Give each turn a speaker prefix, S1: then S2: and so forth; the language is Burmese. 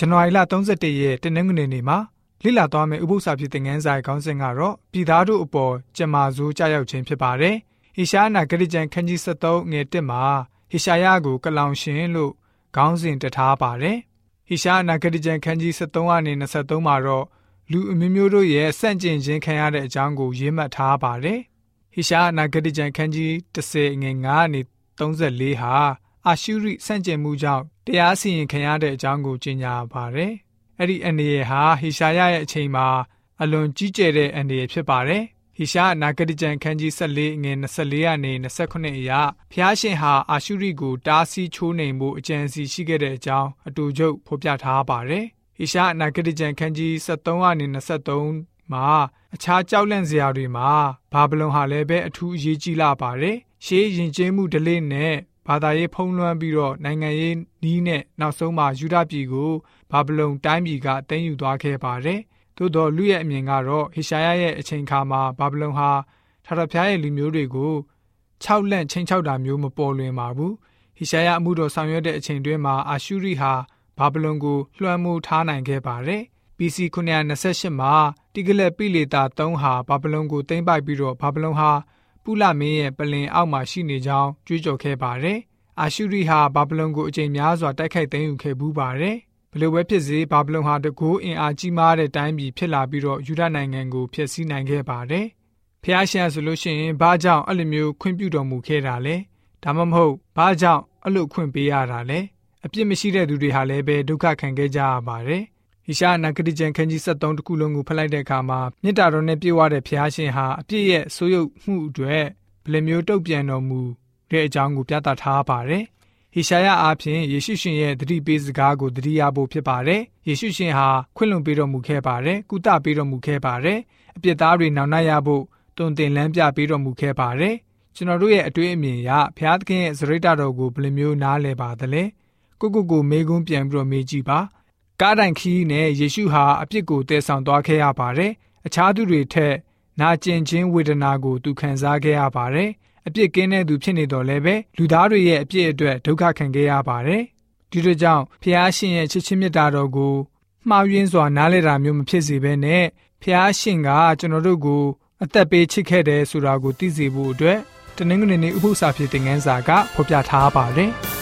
S1: ဇန်နဝါရီလ31ရက်တနင်္ဂနွေနေ့မှာလိလာသွားမယ့်ဥပုသ္စာဖြစ်တဲ့ငန်းဆိုင်ခေါင်းစဉ်ကတော့ပြည်သားတို့အပေါ်ကြမာဆိုးကြောက်ရောက်ခြင်းဖြစ်ပါတယ်။ဟေရှားနာဂရိကျန်ခန်းကြီး73ငွေ1မှာဟေရှာယကိုကလောင်ရှင်လို့ခေါင်းစဉ်တထားပါတယ်။ဟေရှားနာဂရိကျန်ခန်းကြီး73ကနေ23မှာတော့လူအမျိုးမျိုးတို့ရဲ့စန့်ကျင်ခြင်းခံရတဲ့အကြောင်းကိုရေးမှတ်ထားပါတယ်။ဟေရှားနာဂရိကျန်ခန်းကြီး30ငွေ9ကနေ34ဟာ အာရှုရိစန့်ကျင်မှုကြောင့်တရားစီရင်ခံရတဲ့အကြောင်းကိုကြေညာပါတယ်။အဲ့ဒီအနေရဟာဟေရှာယရဲ့အချိန်မှာအလွန်ကြီးကျယ်တဲ့အနေရဖြစ်ပါတယ်။ဟေရှာနာဂတိကျန်ခန်းကြီး14ငွေ24ကနေ29အရာဖျားရှင်ဟာအာရှုရိကိုတားဆီးချိုးနှိမ်မှုအကြံစီရှိခဲ့တဲ့အကြောင်းအတူချုပ်ဖော်ပြထားပါတယ်။ဟေရှာနာဂတိကျန်ခန်းကြီး73ကနေ23မှာအခြားကြောက်လန့်စရာတွေမှာဘာဗလုန်ဟာလည်းပဲအထူးအရေးကြီးလာပါတယ်။ရှေးရင်ကျင်းမှုဒလိနဲ့ ဘာသာရေးဖုံးလွှမ်းပြီးတော့နိုင်ငံရေးနီးနဲ့နောက်ဆုံးမှာယူဒပြည်ကိုဘာဗလုန်တိုင်းပြည်ကသိမ်းယူသွားခဲ့ပါတယ်။သို့တော်လူရဲ့အမြင်ကတော့ဟေရှာယရဲ့အချိန်ခါမှာဘာဗလုန်ဟာထာဝရဘုရားရဲ့လူမျိုးတွေကို၆လန့်ချင်းချောက်တာမျိုးမပေါ်လွင်ပါဘူး။ဟေရှာယအမှုတော်ဆောင်ရွက်တဲ့အချိန်တွင်းမှာအာရှုရိဟာဘာဗလုန်ကိုလွှမ်းမိုးထားနိုင်ခဲ့ပါတယ်။ BC 928မှာတိဂလက်ပိလေတာ3ဟာဘာဗလုန်ကိုသိမ်းပိုက်ပြီးတော့ဘာဗလုန်ဟာ ပုလမင်းရဲ့ပလင်အောက်မှာရှိနေကြောင်းကြွေးကြော်ခဲ့ပါတယ်။အာရှုရိဟာဘာဗလုန်ကိုအကြိမ်များစွာတိုက်ခိုက်သိမ်းယူခဲ့ဘူးပါတယ်။ဘလို့ပဲဖြစ်စေဘာဗလုန်ဟာတကူအင်အားကြီးမားတဲ့တိုင်းပြည်ဖြစ်လာပြီးတော့ယူဒနိုင်ငံကိုဖျက်ဆီးနိုင်ခဲ့ပါတယ်။ဖျားရှင်ဆိုလို့ရှိရင်ဘာကြောင့်အဲ့လိုမျိုးခွင့်ပြုတော်မူခဲ့တာလဲ။ဒါမှမဟုတ်ဘာကြောင့်အဲ့လိုခွင့်ပေးရတာလဲ။အပြစ်မရှိတဲ့သူတွေဟာလည်းပဲဒုက္ခခံခဲ့ကြရပါတယ်။ ဟိရှာနဂတိကျန်ခန်းကြီး73တခုလုံးကိုဖလိုက်တဲ့အခါမှာမေတ္တာတော်နဲ့ပြည့်ဝတဲ့ဖျားရှင်ဟာအပြည့်ရဲ့ဆိုးရုပ်မှုအတွက်ဘယ်လိုမျိုးတုတ်ပြန်တော်မူတဲ့အကြောင်းကိုပြသထားပါတယ်။ဟိရှာယအားဖြင့်ယေရှုရှင်ရဲ့တတိပေးစကားကိုတတိယဖို့ဖြစ်ပါတယ်။ယေရှုရှင်ဟာခွင့်လွန်ပေးတော်မူခဲ့ပါတယ်။ကုသပေးတော်မူခဲ့ပါတယ်။အပြစ်သားတွေနောင်နှရဖို့တုံတင်လန်းပြပေးတော်မူခဲ့ပါတယ်။ကျွန်တော်တို့ရဲ့အတွေ့အမြင်အရဘုရားသခင်ရဲ့စရိတ်တော်ကိုဘယ်လိုမျိုးနားလည်ပါသလဲ။ကိုကိုကိုမေးခွန်းပြန်ပြီးတော့မေးကြည့်ပါ။ ကားတိုင်ခီးနဲ့ယေရှုဟာအပြစ်ကိုတည်ဆောင်သွားခဲ့ရပါတယ်။အခြားသူတွေထက်နာကျင်ခြင်းဝေဒနာကိုသူခံစားခဲ့ရပါတယ်။အပြစ်ကင်းတဲ့သူဖြစ်နေတော်လဲပဲလူသားတွေရဲ့အပြစ်အတွက်ဒုက္ခခံခဲ့ရပါတယ်။ဒီတို့ကြောင့်ဖျားရှင်ရဲ့ချစ်ချင်းမေတ္တာတော်ကိုမှားယွင်းစွာနားလည်တာမျိုးမဖြစ်စေဘဲနဲ့ဖျားရှင်ကကျွန်တော်တို့ကိုအသက်ပေးချစ်ခဲ့တယ်ဆိုတာကိုသိစေဖို့အတွက်တနင်္ဂနွေနေ့ဥပုသ္စာဖြစ်တဲ့ငန်းစာကဖော်ပြထားပါတယ်။